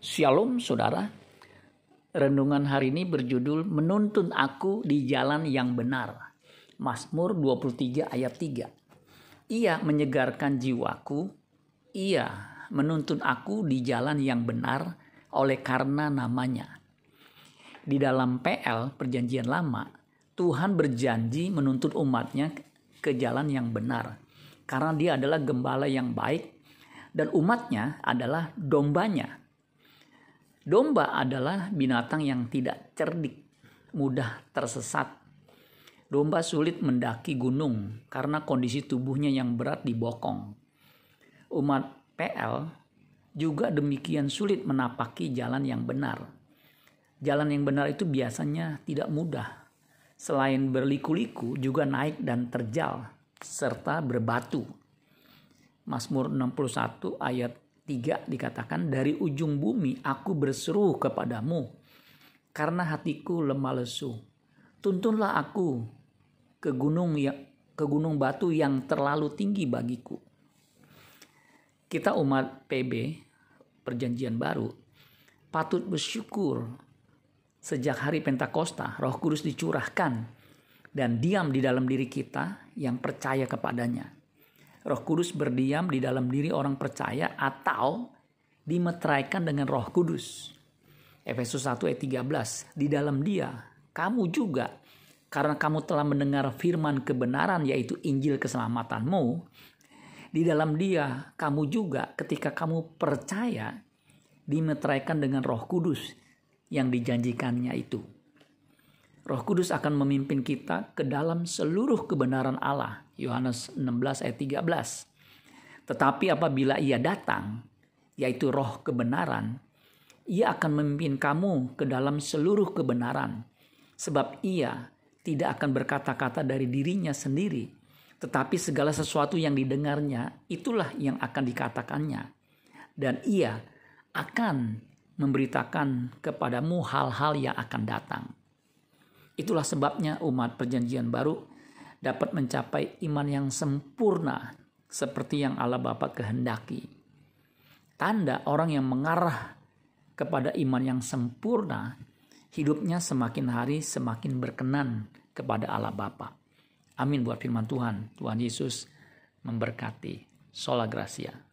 Shalom saudara. Renungan hari ini berjudul Menuntun aku di jalan yang benar. Mazmur 23 ayat 3. Ia menyegarkan jiwaku, ia menuntun aku di jalan yang benar oleh karena namanya. Di dalam PL perjanjian lama, Tuhan berjanji menuntun umatnya ke jalan yang benar. Karena dia adalah gembala yang baik dan umatnya adalah dombanya Domba adalah binatang yang tidak cerdik, mudah tersesat. Domba sulit mendaki gunung karena kondisi tubuhnya yang berat di bokong. Umat PL juga demikian sulit menapaki jalan yang benar. Jalan yang benar itu biasanya tidak mudah. Selain berliku-liku juga naik dan terjal serta berbatu. Mazmur 61 ayat 3 dikatakan dari ujung bumi aku berseru kepadamu karena hatiku lemah lesu. Tuntunlah aku ke gunung yang ke gunung batu yang terlalu tinggi bagiku. Kita umat PB Perjanjian Baru patut bersyukur sejak hari Pentakosta Roh Kudus dicurahkan dan diam di dalam diri kita yang percaya kepadanya. Roh Kudus berdiam di dalam diri orang percaya atau dimeteraikan dengan Roh Kudus. Efesus 1 ayat 13. Di dalam dia, kamu juga karena kamu telah mendengar firman kebenaran yaitu Injil keselamatanmu, di dalam dia kamu juga ketika kamu percaya dimeteraikan dengan Roh Kudus yang dijanjikannya itu. Roh Kudus akan memimpin kita ke dalam seluruh kebenaran Allah. Yohanes 16 ayat 13. Tetapi apabila ia datang, yaitu roh kebenaran, ia akan memimpin kamu ke dalam seluruh kebenaran. Sebab ia tidak akan berkata-kata dari dirinya sendiri, tetapi segala sesuatu yang didengarnya itulah yang akan dikatakannya. Dan ia akan memberitakan kepadamu hal-hal yang akan datang. Itulah sebabnya umat perjanjian baru dapat mencapai iman yang sempurna seperti yang Allah Bapa kehendaki. Tanda orang yang mengarah kepada iman yang sempurna, hidupnya semakin hari semakin berkenan kepada Allah Bapa. Amin buat firman Tuhan. Tuhan Yesus memberkati. Sola Gracia.